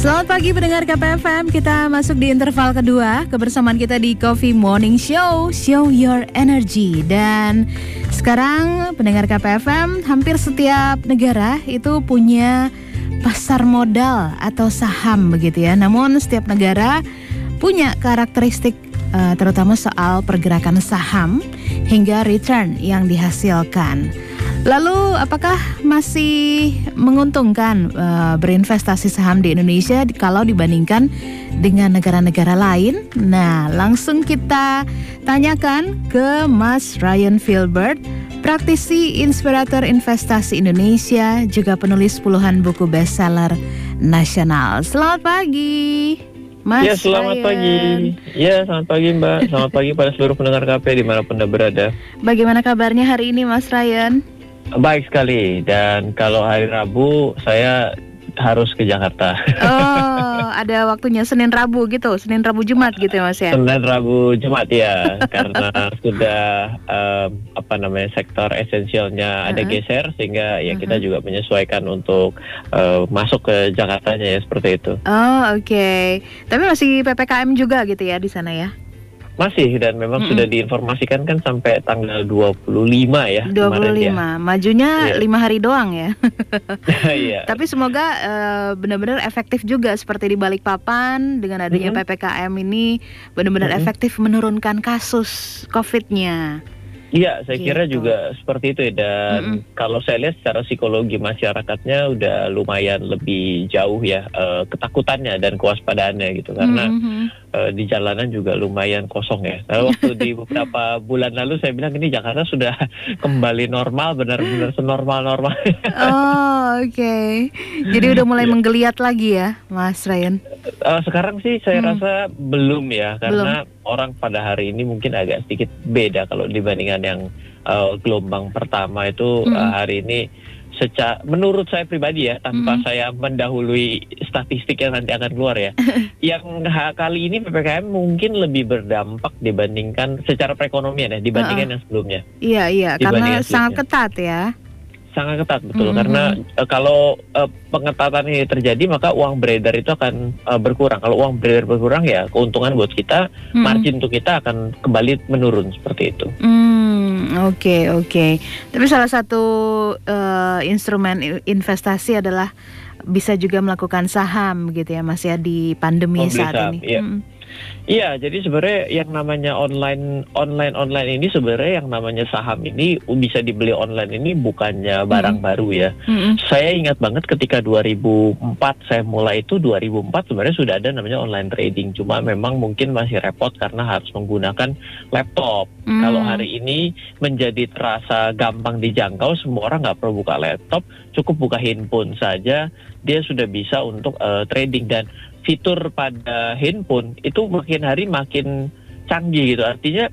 Selamat pagi pendengar KPFM, kita masuk di interval kedua kebersamaan kita di Coffee Morning Show, Show Your Energy. Dan sekarang pendengar KPFM, hampir setiap negara itu punya pasar modal atau saham begitu ya. Namun setiap negara punya karakteristik uh, terutama soal pergerakan saham hingga return yang dihasilkan. Lalu apakah masih menguntungkan uh, berinvestasi saham di Indonesia kalau dibandingkan dengan negara-negara lain? Nah, langsung kita tanyakan ke Mas Ryan Filbert, praktisi inspirator investasi Indonesia, juga penulis puluhan buku bestseller nasional. Selamat pagi. Mas ya selamat Ryan. pagi. Ya selamat pagi Mbak. Selamat pagi pada seluruh pendengar KP di mana pun Anda berada. Bagaimana kabarnya hari ini Mas Ryan? Baik sekali dan kalau hari Rabu saya harus ke Jakarta. Oh, ada waktunya Senin Rabu gitu, Senin Rabu Jumat gitu ya Mas ya. Senin Rabu Jumat ya, karena sudah um, apa namanya sektor esensialnya uh -huh. ada geser sehingga ya uh -huh. kita juga menyesuaikan untuk uh, masuk ke Jakartanya ya seperti itu. Oh, oke. Okay. Tapi masih PPKM juga gitu ya di sana ya? Masih dan memang mm -hmm. sudah diinformasikan kan sampai tanggal 25 ya. 25. Ya. Majunya lima yeah. hari doang ya. yeah. Tapi semoga uh, benar-benar efektif juga seperti di Balikpapan dengan adanya mm -hmm. PPKM ini benar-benar mm -hmm. efektif menurunkan kasus COVID-nya. Iya, saya gitu. kira juga seperti itu ya. Dan mm -mm. kalau saya lihat secara psikologi masyarakatnya udah lumayan lebih jauh ya uh, ketakutannya dan kewaspadaannya gitu karena mm -hmm. uh, di jalanan juga lumayan kosong ya. Nah, waktu di beberapa bulan lalu saya bilang ini Jakarta sudah kembali normal, benar-benar senormal normal. oh, oke. Okay. Jadi udah mulai iya. menggeliat lagi ya, Mas Ryan. Uh, sekarang sih saya hmm. rasa belum ya karena belum orang pada hari ini mungkin agak sedikit beda kalau dibandingkan yang uh, gelombang pertama itu hmm. uh, hari ini secara menurut saya pribadi ya tanpa hmm. saya mendahului statistik yang nanti akan keluar ya yang kali ini ppkm mungkin lebih berdampak dibandingkan secara perekonomian ya dibandingkan uh -uh. yang sebelumnya iya iya karena sangat ketat ya sangat ketat betul mm -hmm. karena uh, kalau uh, pengetatan ini terjadi maka uang beredar itu akan uh, berkurang kalau uang beredar berkurang ya keuntungan buat kita mm -hmm. margin untuk kita akan kembali menurun seperti itu. Oke mm, oke okay, okay. tapi salah satu uh, instrumen investasi adalah bisa juga melakukan saham gitu ya Mas ya di pandemi Membeli saat saham, ini. Iya. Mm. Iya, jadi sebenarnya yang namanya online online online ini sebenarnya yang namanya saham ini bisa dibeli online ini bukannya barang hmm. baru ya. Hmm. Saya ingat banget ketika 2004 saya mulai itu 2004 sebenarnya sudah ada namanya online trading, cuma memang mungkin masih repot karena harus menggunakan laptop. Hmm. Kalau hari ini menjadi terasa gampang dijangkau, semua orang nggak perlu buka laptop, cukup buka handphone saja, dia sudah bisa untuk uh, trading dan fitur pada handphone itu makin hari makin canggih gitu. Artinya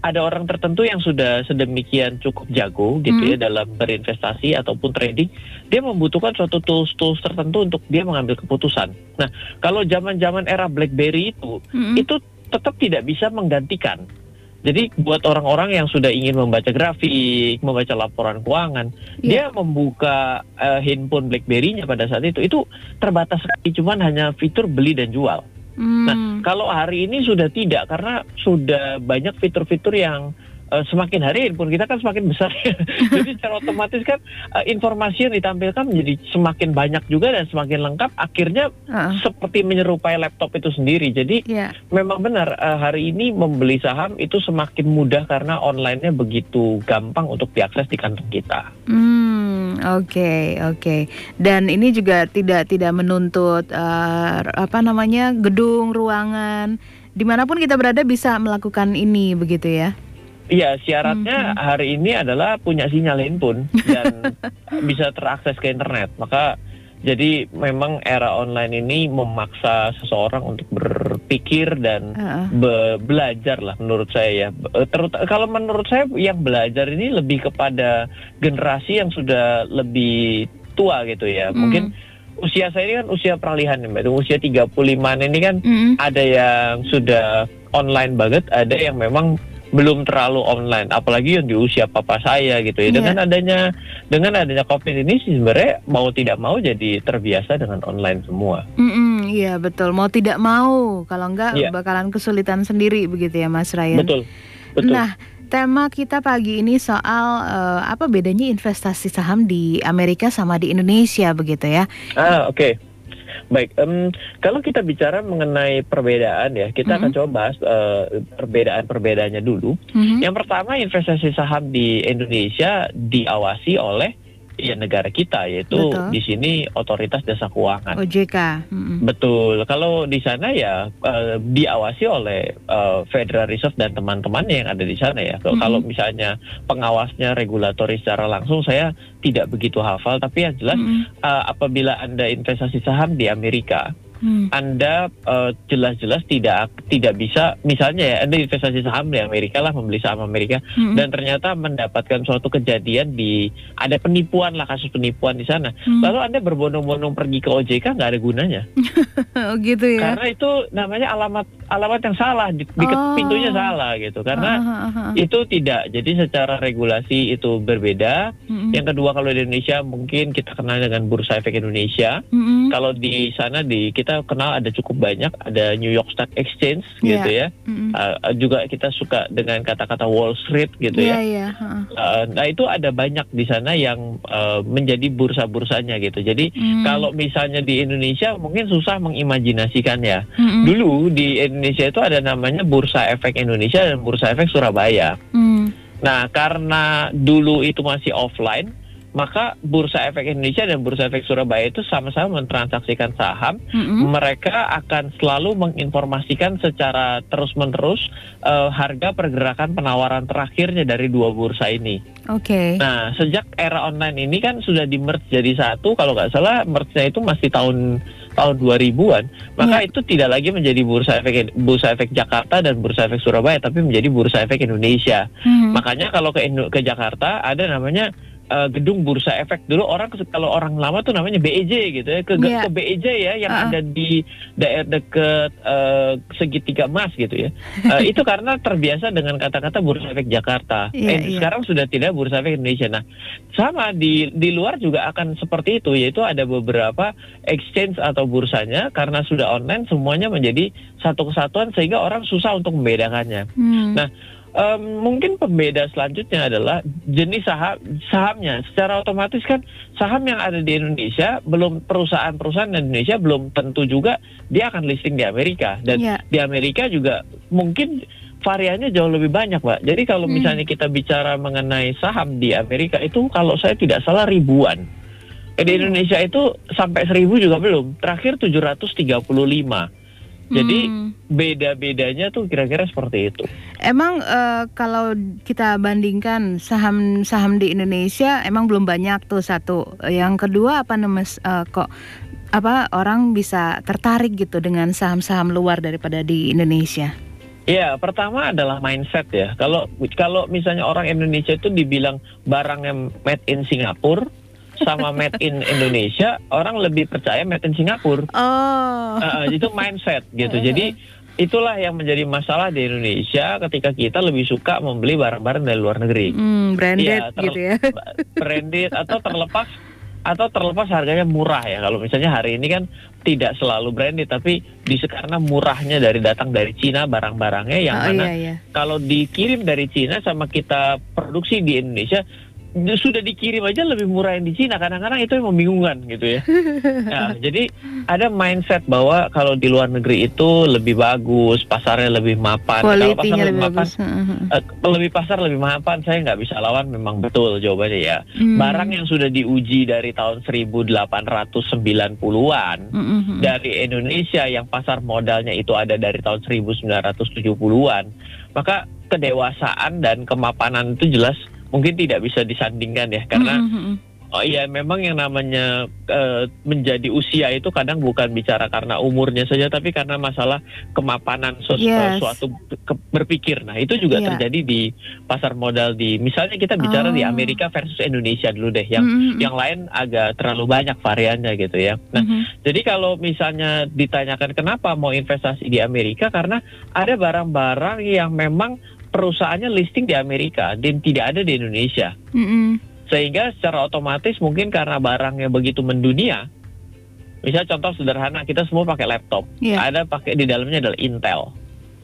ada orang tertentu yang sudah sedemikian cukup jago gitu ya hmm. ya dalam berinvestasi ataupun trading, dia membutuhkan suatu tools-tools tertentu untuk dia mengambil keputusan. Nah, kalau zaman-zaman era BlackBerry itu, hmm. itu tetap tidak bisa menggantikan jadi buat orang-orang yang sudah ingin membaca grafik, membaca laporan keuangan, yeah. dia membuka uh, handphone BlackBerry-nya pada saat itu itu terbatas sekali, cuman hanya fitur beli dan jual. Mm. Nah, kalau hari ini sudah tidak karena sudah banyak fitur-fitur yang uh, semakin hari pun kita kan semakin besar. Jadi secara otomatis kan uh, informasi yang ditampilkan menjadi semakin banyak juga dan semakin lengkap. Akhirnya uh. seperti menyerupai laptop itu sendiri. Jadi yeah. memang benar uh, hari ini membeli saham itu semakin mudah karena online-nya begitu gampang untuk diakses di kantong kita. Hmm, oke okay, oke. Okay. Dan ini juga tidak tidak menuntut uh, apa namanya gedung, ruangan, di mana pun kita berada bisa melakukan ini begitu ya? Iya, syaratnya hmm. hari ini adalah punya sinyal handphone dan bisa terakses ke internet. Maka jadi memang era online ini memaksa seseorang untuk berpikir dan uh. be belajar lah menurut saya ya. Eh, terut kalau menurut saya yang belajar ini lebih kepada generasi yang sudah lebih tua gitu ya. Hmm. Mungkin usia saya ini kan usia peralihan ya Mbak. Usia 35 ini kan hmm. ada yang sudah online banget, ada yang memang belum terlalu online apalagi yang di usia papa saya gitu ya Iya. dengan adanya dengan adanya covid ini sih sebenarnya mau tidak mau jadi terbiasa dengan online semua Iya betul. Mau tidak mau, kalau enggak Iya. bakalan kesulitan sendiri begitu ya Mas Ryan. betul betul Nah, tema kita pagi ini soal eh, apa bedanya investasi saham di Amerika sama di Indonesia begitu ya? ah oke Baik, em, kalau kita bicara mengenai perbedaan ya, kita akan Mhm. coba bahas eh, perbedaan-perbedaannya dulu. Mhm. Yang pertama, investasi saham di Indonesia diawasi oleh ya negara kita, yaitu Betul. di sini Otoritas Jasa Keuangan. OJK. Mm-mm. Betul. Kalau di sana ya eh, diawasi oleh eh, Federal Reserve dan teman-temannya yang ada di sana ya. Kalau- Mhm. Kalau misalnya pengawasnya regulatori secara langsung saya tidak begitu hafal, tapi yang jelas Mm-mm. eh, apabila Anda investasi saham di Amerika, Mm. anda eh, jelas-jelas tidak tidak bisa misalnya ya Anda investasi saham di Amerika lah membeli saham Amerika Mm-mm. dan ternyata mendapatkan suatu kejadian di ada penipuan lah kasus penipuan di sana Mm. lalu Anda berbondong-bondong pergi ke OJK nggak ada gunanya Oh, gitu ya. karena itu namanya alamat alamat yang salah di, di Oh. pintunya salah gitu karena Ah, ah, ah, ah. itu tidak jadi secara regulasi itu berbeda Mm-mm. yang kedua kalau di Indonesia mungkin kita kenal dengan Bursa Efek Indonesia Mm-mm. kalau di sana di kita kenal ada cukup banyak ada New York Stock Exchange Iya. gitu ya Mm-mm. Uh, juga kita suka dengan kata-kata Wall Street gitu Iya, ya iya. ah. Uh, nah itu ada banyak di sana yang uh, menjadi bursa-bursanya gitu jadi Mm. kalau misalnya di Indonesia mungkin susah mengimajinasikannya Mm-mm. dulu di Indonesia itu ada namanya Bursa Efek Indonesia dan Bursa Efek Surabaya Mm. Nah, karena dulu itu masih offline, maka Bursa Efek Indonesia dan Bursa Efek Surabaya itu sama-sama mentransaksikan saham. Mm-mm. Mereka akan selalu menginformasikan secara terus-menerus eh, harga pergerakan penawaran terakhirnya dari dua bursa ini. Oke. Nah, sejak era online ini kan sudah di merge jadi satu, kalau nggak salah merge-nya itu masih tahun tahun 2000-an. Maka itu tidak lagi menjadi Bursa Efek Bursa Efek Jakarta dan Bursa Efek Surabaya, tapi menjadi Bursa Efek Indonesia. Mm. Makanya kalau ke ke Jakarta ada namanya eh, gedung Bursa Efek. Dulu orang kalau orang lama tuh namanya BEJ gitu ya. Ke, Iya. ke BEJ ya yang ah. ada di daerah deket eh, segitiga emas gitu ya. Eh, itu karena terbiasa dengan kata-kata Bursa Efek Jakarta. Iya, eh, iya. sekarang sudah tidak Bursa Efek Indonesia. Nah, sama di di luar juga akan seperti itu yaitu ada beberapa exchange atau bursanya karena sudah online semuanya menjadi satu kesatuan sehingga orang susah untuk membedakannya. Mm. Nah, Em, mungkin pembeda selanjutnya adalah jenis saham sahamnya. Secara otomatis kan saham yang ada di Indonesia belum perusahaan-perusahaan di Indonesia belum tentu juga dia akan listing di Amerika dan Iya. di Amerika juga mungkin variannya jauh lebih banyak, Pak. Jadi kalau Hmm. misalnya kita bicara mengenai saham di Amerika itu kalau saya tidak salah ribuan. Eh, Di Hmm. Indonesia itu sampai seribu juga belum. Terakhir 735. Jadi Mm. beda-bedanya tuh kira-kira seperti itu. Emang eh, kalau kita bandingkan saham-saham di Indonesia emang belum banyak tuh satu. Yang kedua apa namanya eh, kok apa orang bisa tertarik gitu dengan saham-saham luar daripada di Indonesia? Ya, pertama adalah mindset ya. Kalau kalau misalnya orang Indonesia itu dibilang barang yang made in Singapura sama made in Indonesia, orang lebih percaya made in Singapura. Oh. Uh, itu mindset gitu. Jadi itulah yang menjadi masalah di Indonesia ketika kita lebih suka membeli barang-barang dari luar negeri. Hmm, branded ter- gitu ya. branded atau terlepas atau terlepas harganya murah ya. Kalau misalnya hari ini kan tidak selalu branded tapi di karena murahnya dari datang dari Cina barang-barangnya yang oh mana iya iya. kalau dikirim dari Cina sama kita produksi di Indonesia sudah dikirim aja lebih murah yang di Cina kadang-kadang itu yang membingungkan gitu ya. Nah, jadi ada mindset bahwa kalau di luar negeri itu lebih bagus, pasarnya lebih mapan. Kalau pasar lebih lebih mapan, bagus. Heeh. eh, lebih pasar lebih mapan, saya nggak bisa lawan memang betul jawabannya ya. Hmm. Barang yang sudah diuji dari tahun 1890-an Mm-mm. dari Indonesia yang pasar modalnya itu ada dari tahun 1970-an, maka kedewasaan dan kemapanan itu jelas mungkin tidak bisa disandingkan ya karena Mm-mm. oh iya memang yang namanya eh, menjadi usia itu kadang bukan bicara karena umurnya saja tapi karena masalah kemapanan Yes. eh, suatu ke- berpikir. Nah, itu juga Iya. terjadi di pasar modal di misalnya kita bicara di Oh. Amerika versus Indonesia dulu deh yang Mm-mm. yang lain agak terlalu banyak variannya gitu ya. Nah, Mhm. jadi kalau misalnya ditanyakan kenapa mau investasi di Amerika karena ada barang-barang yang memang perusahaannya listing di Amerika dan tidak ada di Indonesia. Mm -hmm. Sehingga secara otomatis mungkin karena barangnya begitu mendunia, misalnya contoh sederhana kita semua pakai laptop, yeah. ada pakai di dalamnya adalah Intel.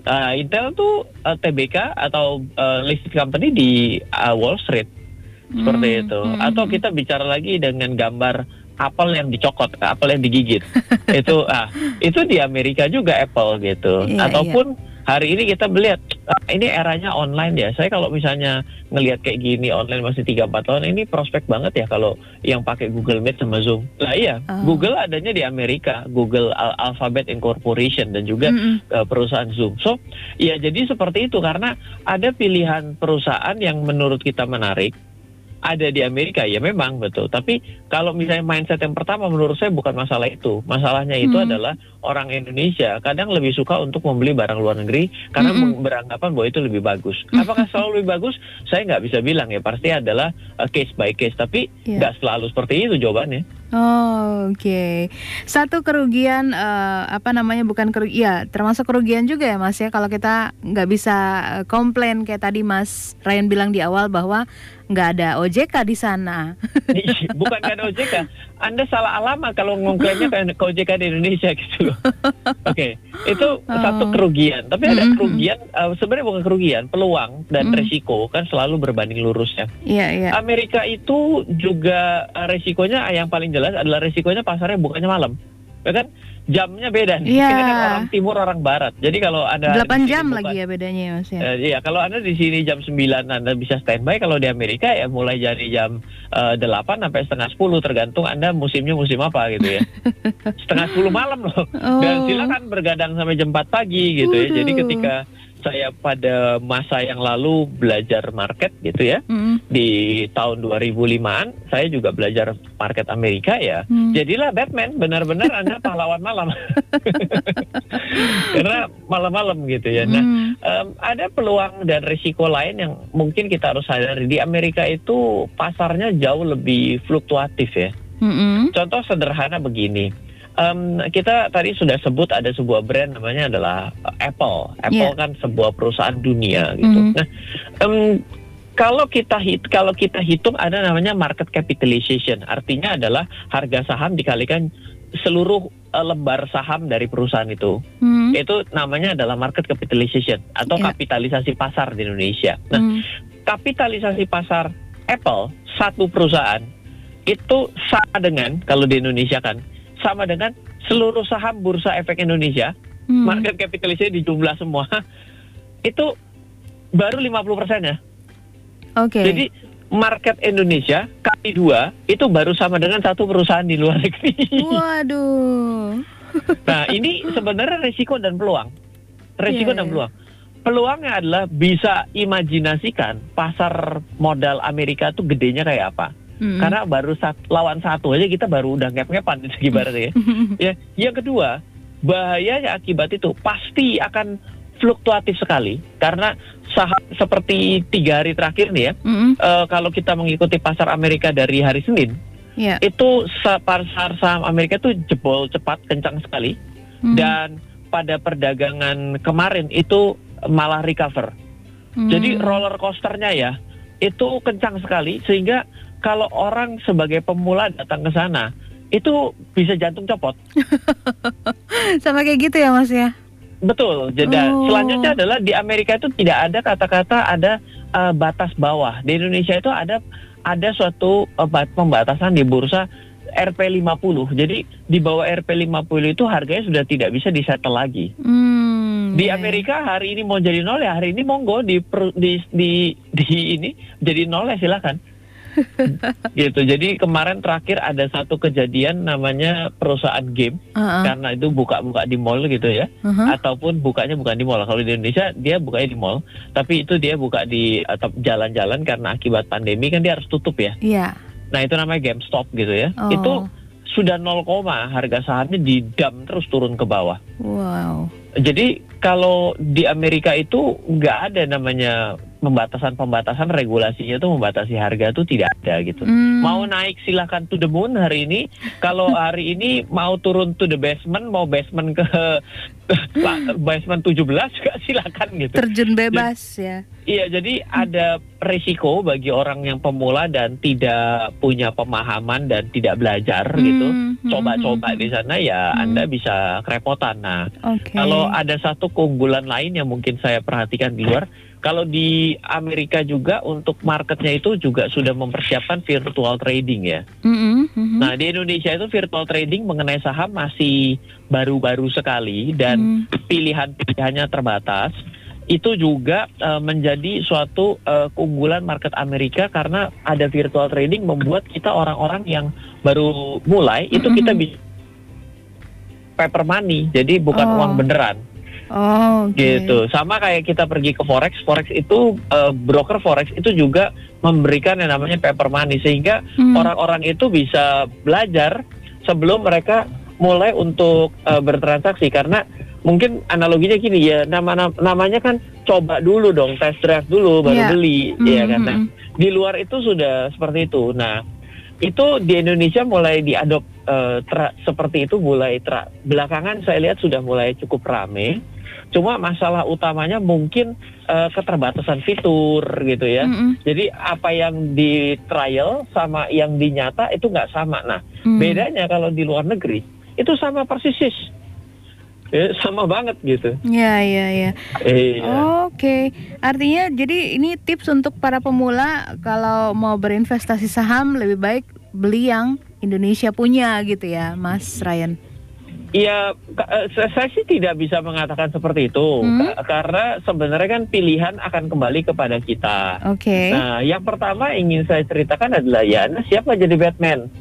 Uh, Intel tuh uh, eh, TBK atau uh, listed company di uh, Wall Street seperti mm -hmm. itu. Atau kita bicara lagi dengan gambar apel yang dicokot, apel yang digigit. itu ah itu di Amerika juga Apple gitu. Yeah, Ataupun yeah hari ini kita melihat uh, ini eranya online ya. Saya kalau misalnya ngelihat kayak gini online masih 3 4 tahun ini prospek banget ya kalau yang pakai Google Meet sama Zoom. Lah iya, oh. Google adanya di Amerika, Google Al Alphabet Incorporation dan juga mm -hmm. uh, perusahaan Zoom. So, ya jadi seperti itu karena ada pilihan perusahaan yang menurut kita menarik ada di Amerika ya memang betul. Tapi kalau misalnya mindset yang pertama menurut saya bukan masalah itu. Masalahnya itu hmm. adalah orang Indonesia kadang lebih suka untuk membeli barang luar negeri karena hmm. beranggapan bahwa itu lebih bagus. Hmm. Apakah selalu lebih bagus? Saya nggak bisa bilang ya. Pasti adalah uh, case by case. Tapi iya. nggak yeah. selalu seperti itu jawabannya. Oh, oke. Okay. Satu kerugian uh, apa namanya bukan kerugian, ya termasuk kerugian juga ya Mas ya kalau kita nggak bisa uh, komplain kayak tadi Mas Ryan bilang di awal bahwa nggak ada OJK di sana. bukan nggak ada OJK, Anda salah alamat kalau ngomongnya ke OJK di Indonesia gitu. Oke, okay. itu oh. satu kerugian. Tapi ada mm-hmm. kerugian, uh, sebenarnya bukan kerugian, peluang dan mm. resiko kan selalu berbanding lurus ya. Yeah, yeah. Amerika itu juga uh, resikonya yang paling jelas adalah resikonya pasarnya bukannya malam. Ya kan? jamnya beda nih. Yeah. Kita kan orang timur orang barat. Jadi kalau ada 8 jam bukan, lagi ya bedanya ya Mas ya. Uh, iya, kalau Anda di sini jam 9 Anda bisa standby, kalau di Amerika ya mulai dari jam uh, eh, 8 sampai setengah 10 tergantung Anda musimnya musim apa gitu ya. setengah 10 malam loh. Oh. Dan silakan bergadang sampai jam 4 pagi gitu Uduh. ya. Jadi ketika saya pada masa yang lalu belajar market gitu ya. Mm. di tahun 2005an saya juga belajar market Amerika ya. Mm. jadilah Batman benar-benar anda pahlawan malam. Karena malam-malam gitu ya. Nah um, ada peluang dan risiko lain yang mungkin kita harus sadari. Di Amerika itu pasarnya jauh lebih fluktuatif ya. Mm -hmm. contoh sederhana begini um, kita tadi sudah sebut ada sebuah brand namanya adalah Apple. Apple yeah. kan sebuah perusahaan dunia gitu. Mm. Nah, um, kalau kita hit, kalau kita hitung ada namanya market capitalization, artinya adalah harga saham dikalikan seluruh uh, lembar saham dari perusahaan itu. Hmm. Itu namanya adalah market capitalization atau yeah. kapitalisasi pasar di Indonesia. Nah, hmm. kapitalisasi pasar Apple satu perusahaan itu sama dengan kalau di Indonesia kan sama dengan seluruh saham bursa efek Indonesia, hmm. market di jumlah semua, itu baru 50 persen ya. Oke. Okay. Jadi market Indonesia kali dua itu baru sama dengan satu perusahaan di luar negeri. Waduh. nah ini sebenarnya risiko dan peluang. Risiko yeah, dan iya. peluang. Peluangnya adalah bisa imajinasikan pasar modal Amerika tuh gedenya kayak apa Hmm. Karena baru sat, lawan satu aja kita baru udah ngep-ngepan barat ya. ya. Yang kedua, bahayanya akibat itu pasti akan fluktuatif sekali karena saham seperti tiga hari terakhir nih ya, mm-hmm. uh, kalau kita mengikuti pasar Amerika dari hari Senin, yeah. itu pasar saham Amerika itu jebol cepat, kencang sekali, mm-hmm. dan pada perdagangan kemarin itu malah recover. Mm-hmm. Jadi roller coasternya ya itu kencang sekali sehingga kalau orang sebagai pemula datang ke sana itu bisa jantung copot. Sama kayak gitu ya Mas ya? Betul. Jadi oh. selanjutnya adalah di Amerika itu tidak ada kata-kata ada uh, batas bawah. Di Indonesia itu ada ada suatu uh, pembatasan di bursa RP50. Jadi di bawah RP50 itu harganya sudah tidak bisa disetel lagi. Hmm, di Amerika hari ini mau jadi nol ya hari ini monggo di di di, di ini jadi nol ya silakan. gitu. Jadi kemarin terakhir ada satu kejadian namanya perusahaan game uh -uh. karena itu buka-buka di mall gitu ya, uh -huh. ataupun bukanya bukan di mall. Kalau di Indonesia dia bukanya di mall, tapi itu dia buka di jalan-jalan karena akibat pandemi kan dia harus tutup ya. Iya. Yeah. Nah itu namanya GameStop gitu ya. Oh. Itu sudah 0, harga sahamnya di didam terus turun ke bawah. Wow. Jadi kalau di Amerika itu nggak ada namanya pembatasan-pembatasan regulasinya tuh membatasi harga tuh tidak ada gitu. Hmm. Mau naik silahkan to the moon hari ini. Kalau hari ini mau turun to the basement, mau basement ke basement 17 juga silakan gitu. Terjun bebas jadi, ya. Iya, jadi ada risiko bagi orang yang pemula dan tidak punya pemahaman dan tidak belajar hmm. gitu. Hmm, Coba-coba hmm. di sana ya hmm. Anda bisa kerepotan. Nah, okay. kalau ada satu keunggulan lain yang mungkin saya perhatikan di luar kalau di Amerika juga untuk marketnya itu juga sudah mempersiapkan virtual trading ya. Mm-hmm. Nah di Indonesia itu virtual trading mengenai saham masih baru-baru sekali dan mm. pilihan-pilihannya terbatas. Itu juga uh, menjadi suatu uh, keunggulan market Amerika karena ada virtual trading membuat kita orang-orang yang baru mulai itu mm-hmm. kita bisa paper money, jadi bukan oh. uang beneran. Oh, okay. gitu. Sama kayak kita pergi ke forex, forex itu uh, broker forex itu juga memberikan yang namanya paper money sehingga hmm. orang-orang hmm. itu bisa belajar sebelum mereka mulai untuk uh, bertransaksi karena mungkin analoginya gini ya nama, nama namanya kan coba dulu dong test drive dulu baru yeah. beli mm-hmm. ya kan nah, di luar itu sudah seperti itu nah itu di Indonesia mulai diadop uh, seperti itu mulai tra, belakangan saya lihat sudah mulai cukup rame Cuma masalah utamanya mungkin uh, keterbatasan fitur gitu ya. Mm -hmm. Jadi apa yang di trial sama yang dinyata itu nggak sama. Nah, mm. bedanya kalau di luar negeri itu sama persis. Ya, sama banget gitu. Ya, ya, ya. Iya. Oke, okay. artinya jadi ini tips untuk para pemula kalau mau berinvestasi saham lebih baik beli yang Indonesia punya gitu ya, Mas Ryan. Ya, saya sih tidak bisa mengatakan seperti itu hmm? karena sebenarnya kan pilihan akan kembali kepada kita. Oke. Okay. Nah, yang pertama ingin saya ceritakan adalah ya, nah siapa jadi Batman?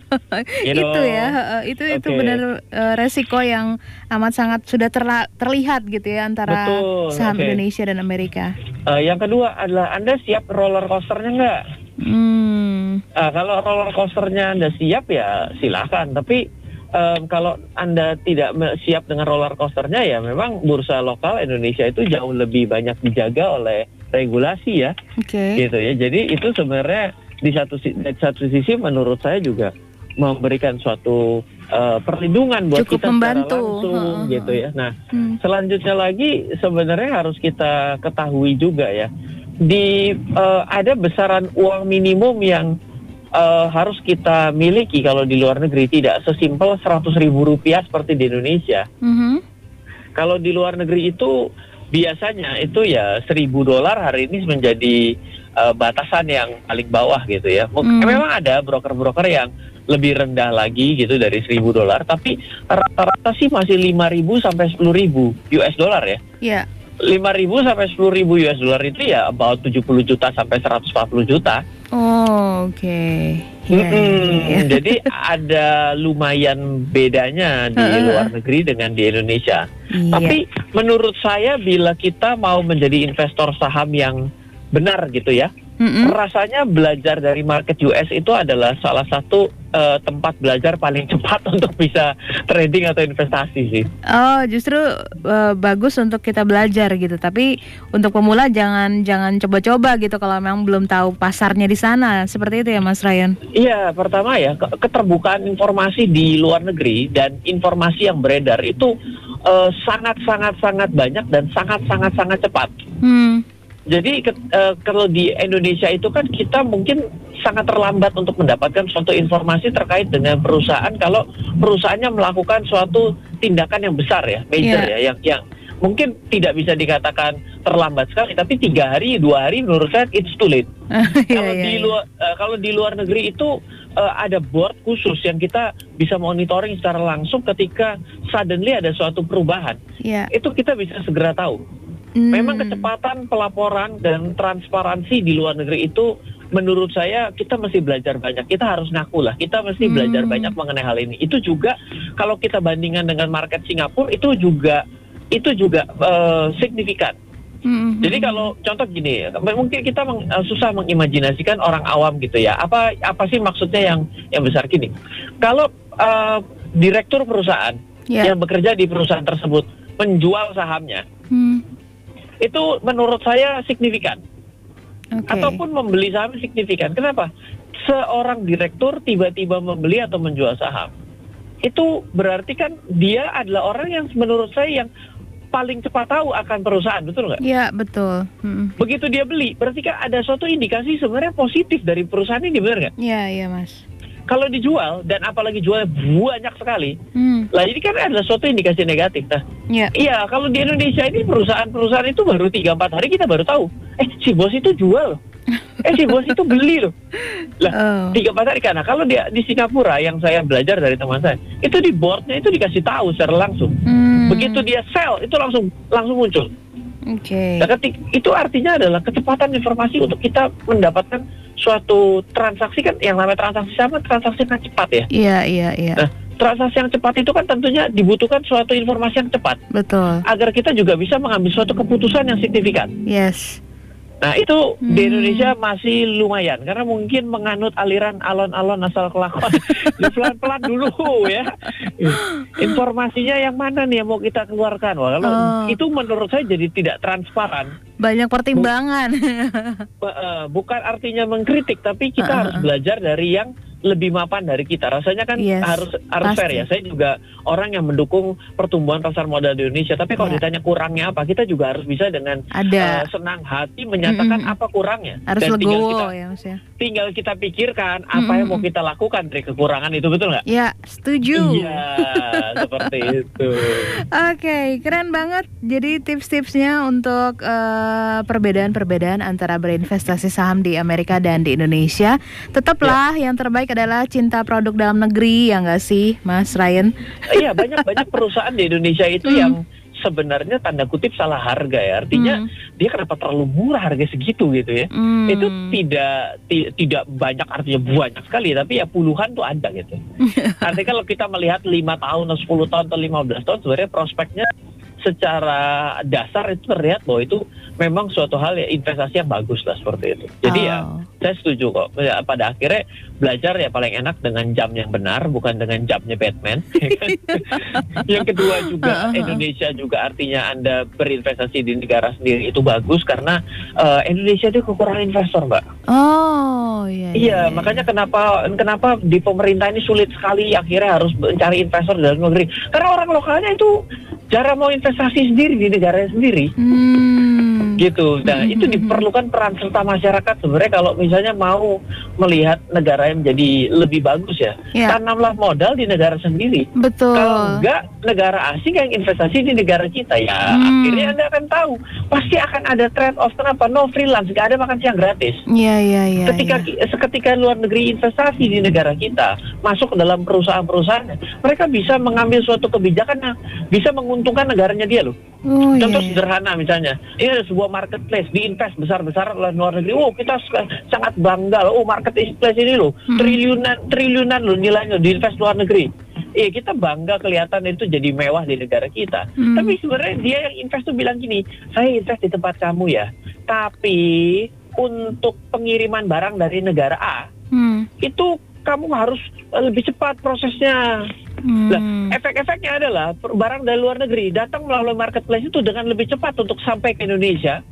you know? Itu ya, itu okay. itu benar uh, resiko yang amat sangat sudah terla terlihat gitu ya antara Betul, saham okay. Indonesia dan Amerika. Uh, yang kedua adalah Anda siap roller coasternya nggak? Hmm. Uh, kalau roller coasternya Anda siap ya silakan, tapi um, kalau Anda tidak siap dengan roller coasternya ya memang bursa lokal Indonesia itu jauh lebih banyak dijaga oleh regulasi ya. Okay. Gitu ya. Jadi itu sebenarnya di satu di satu sisi menurut saya juga memberikan suatu uh, perlindungan buat Cukup kita membantu. secara langsung uh, gitu ya. Nah, hmm. selanjutnya lagi sebenarnya harus kita ketahui juga ya. Di uh, ada besaran uang minimum yang uh, harus kita miliki kalau di luar negeri tidak sesimpel seratus ribu rupiah seperti di Indonesia. Mm -hmm. Kalau di luar negeri itu biasanya itu ya seribu dolar hari ini menjadi uh, batasan yang paling bawah gitu ya. Mm. Memang ada broker-broker yang lebih rendah lagi gitu dari seribu dolar, tapi rata-rata sih masih lima ribu sampai sepuluh ribu US dollar ya. Iya. Yeah. ribu sampai sepuluh ribu US dollar itu ya about 70 juta sampai 140 juta. Oh, oke. Okay. Yeah, hmm, yeah. Jadi ada lumayan bedanya di luar negeri dengan di Indonesia. Yeah. Tapi menurut saya bila kita mau menjadi investor saham yang benar gitu ya, Mm-hmm. Rasanya belajar dari market US itu adalah salah satu uh, tempat belajar paling cepat untuk bisa trading atau investasi sih. Oh, justru uh, bagus untuk kita belajar gitu. Tapi untuk pemula jangan jangan coba-coba gitu kalau memang belum tahu pasarnya di sana. Seperti itu ya, Mas Ryan? Iya, pertama ya keterbukaan informasi di luar negeri dan informasi yang beredar itu uh, sangat sangat sangat banyak dan sangat sangat sangat cepat. Hmm jadi uh, kalau di Indonesia itu kan kita mungkin sangat terlambat untuk mendapatkan suatu informasi terkait dengan perusahaan kalau perusahaannya melakukan suatu tindakan yang besar ya, major yeah. ya, yang yang mungkin tidak bisa dikatakan terlambat sekali, tapi tiga hari, dua hari menurut saya it's too late. yeah, kalau yeah, di iya. luar uh, kalau di luar negeri itu uh, ada board khusus yang kita bisa monitoring secara langsung ketika suddenly ada suatu perubahan. Yeah. Itu kita bisa segera tahu. Hmm. Memang kecepatan pelaporan dan transparansi di luar negeri itu menurut saya kita mesti belajar banyak. Kita harus ngaku lah. Kita mesti hmm. belajar banyak mengenai hal ini. Itu juga kalau kita bandingkan dengan market Singapura itu juga itu juga uh, signifikan. Hmm. Jadi kalau contoh gini, mungkin kita meng, uh, susah mengimajinasikan orang awam gitu ya. Apa apa sih maksudnya yang yang besar gini? Kalau uh, direktur perusahaan yeah. yang bekerja di perusahaan tersebut menjual sahamnya, hmm itu menurut saya signifikan. okay. ataupun membeli saham signifikan. Kenapa? Seorang direktur tiba-tiba membeli atau menjual saham itu berarti kan dia adalah orang yang menurut saya yang paling cepat tahu akan perusahaan, betul nggak? Iya, betul. Hmm. Begitu dia beli, berarti kan ada suatu indikasi sebenarnya positif dari perusahaan ini, benar nggak? Iya, iya, Mas. Kalau dijual dan apalagi jual banyak sekali, hmm. lah ini kan adalah suatu indikasi negatif. Nah, iya. iya, kalau di Indonesia ini perusahaan-perusahaan itu baru tiga empat hari kita baru tahu, eh si bos itu jual eh si bos itu beli loh. Lah, oh. tiga empat hari karena kalau dia di Singapura yang saya belajar dari teman saya, itu di boardnya itu dikasih tahu secara langsung. Hmm. Begitu dia sell itu langsung langsung muncul. Oke. Okay. Nah, itu artinya adalah kecepatan informasi untuk kita mendapatkan suatu transaksi kan yang namanya transaksi sama transaksi yang cepat ya. Iya iya iya. Nah, transaksi yang cepat itu kan tentunya dibutuhkan suatu informasi yang cepat. Betul. Agar kita juga bisa mengambil suatu keputusan yang signifikan. Yes. Nah itu hmm. di Indonesia masih lumayan karena mungkin menganut aliran alon-alon asal kelakuan. Pelan-pelan dulu ya. Informasinya yang mana nih yang mau kita keluarkan? Wah, kalau oh. itu menurut saya jadi tidak transparan. Banyak pertimbangan. Eh, bukan artinya mengkritik, tapi kita uh -uh. harus belajar dari yang lebih mapan dari kita. Rasanya kan yes, harus harus fair ya. Saya juga orang yang mendukung pertumbuhan pasar modal di Indonesia. Tapi kalau yeah. ditanya kurangnya apa, kita juga harus bisa dengan Ada. Uh, senang hati menyatakan mm -hmm. apa kurangnya. Harus Dan legowo tinggal kita, ya, ya. Tinggal kita pikirkan apa yang mau kita lakukan dari kekurangan itu betul nggak? Ya, setuju. Iya, seperti itu. Oke, okay, keren banget. Jadi tips-tipsnya untuk uh, perbedaan-perbedaan antara berinvestasi saham di Amerika dan di Indonesia. Tetaplah yeah. yang terbaik terbaik adalah cinta produk dalam negeri ya nggak sih, Mas Ryan? Iya banyak banyak perusahaan di Indonesia itu hmm. yang sebenarnya tanda kutip salah harga ya artinya hmm. dia kenapa terlalu murah harga segitu gitu ya hmm. itu tidak tidak banyak artinya banyak sekali tapi ya puluhan tuh ada gitu artinya kalau kita melihat lima tahun atau sepuluh tahun atau lima belas tahun sebenarnya prospeknya secara dasar itu terlihat bahwa itu memang suatu hal ya investasi yang bagus lah seperti itu. Jadi ya, oh. ya saya setuju kok. Ya, pada akhirnya belajar ya paling enak dengan jam yang benar bukan dengan jamnya Batman. Ya kan? yang kedua juga uh -huh. Indonesia juga artinya anda berinvestasi di negara sendiri itu bagus karena uh, Indonesia itu kekurangan investor mbak. Oh iya. Iya, iya makanya kenapa kenapa di pemerintah ini sulit sekali akhirnya harus mencari investor dalam negeri karena orang lokalnya itu jarang mau investasi sendiri di negara sendiri. Hmm. Gitu. Nah, hmm. itu diperlukan peran serta masyarakat sebenarnya kalau misalnya mau melihat negara yang menjadi lebih bagus ya. ya. Tanamlah modal di negara sendiri. Betul. Kalau enggak negara asing yang investasi di negara kita ya hmm. akhirnya Anda akan tahu pasti akan ada trade off kenapa? No freelance, enggak ada makan siang gratis. Iya, iya, iya. Ketika ya. seketika luar negeri investasi di negara kita, masuk ke dalam perusahaan-perusahaan, mereka bisa mengambil suatu kebijakan yang bisa menguntungkan negaranya dia loh. Oh, Contoh iya, iya. sederhana misalnya, ini ada sebuah marketplace diinvest besar-besar oleh luar negeri. Oh kita sangat bangga loh. Oh marketplace ini loh hmm. triliunan triliunan loh nilainya diinvest luar negeri. Iya kita bangga kelihatan itu jadi mewah di negara kita. Hmm. Tapi sebenarnya dia yang invest tuh bilang gini, saya invest di tempat kamu ya. Tapi untuk pengiriman barang dari negara A hmm. itu kamu harus lebih cepat prosesnya. Hmm. Nah, efek-efeknya adalah barang dari luar negeri datang melalui marketplace itu dengan lebih cepat untuk sampai ke Indonesia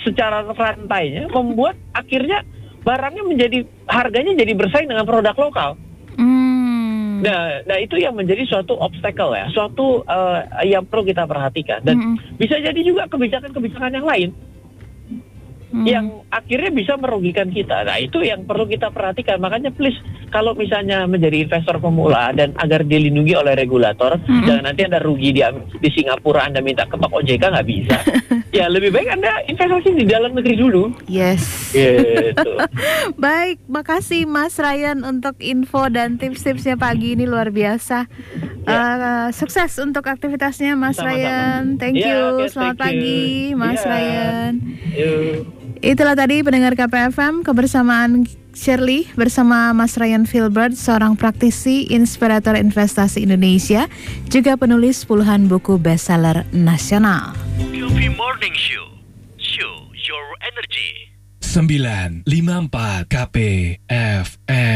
secara rantainya membuat akhirnya barangnya menjadi harganya jadi bersaing dengan produk lokal. Hmm. Nah, nah itu yang menjadi suatu obstacle ya, suatu uh, yang perlu kita perhatikan dan hmm. bisa jadi juga kebijakan-kebijakan yang lain hmm. yang akhirnya bisa merugikan kita. Nah itu yang perlu kita perhatikan. Makanya please kalau misalnya menjadi investor pemula dan agar dilindungi oleh regulator, hmm. jangan nanti anda rugi di di Singapura anda minta ke Pak OJK nggak bisa. ya lebih baik anda investasi di dalam negeri dulu. Yes. Gitu. baik, makasih Mas Ryan untuk info dan tips-tipsnya pagi ini luar biasa. Ya. Uh, sukses untuk aktivitasnya Mas Sama-sama. Ryan. Thank ya, you. Okay, Selamat thank pagi you. Mas ya. Ryan. You. Itulah tadi pendengar KPFM kebersamaan Shirley bersama Mas Ryan Filbert, seorang praktisi inspirator investasi Indonesia, juga penulis puluhan buku bestseller nasional. Morning Show, show your energy. 954 KPFM.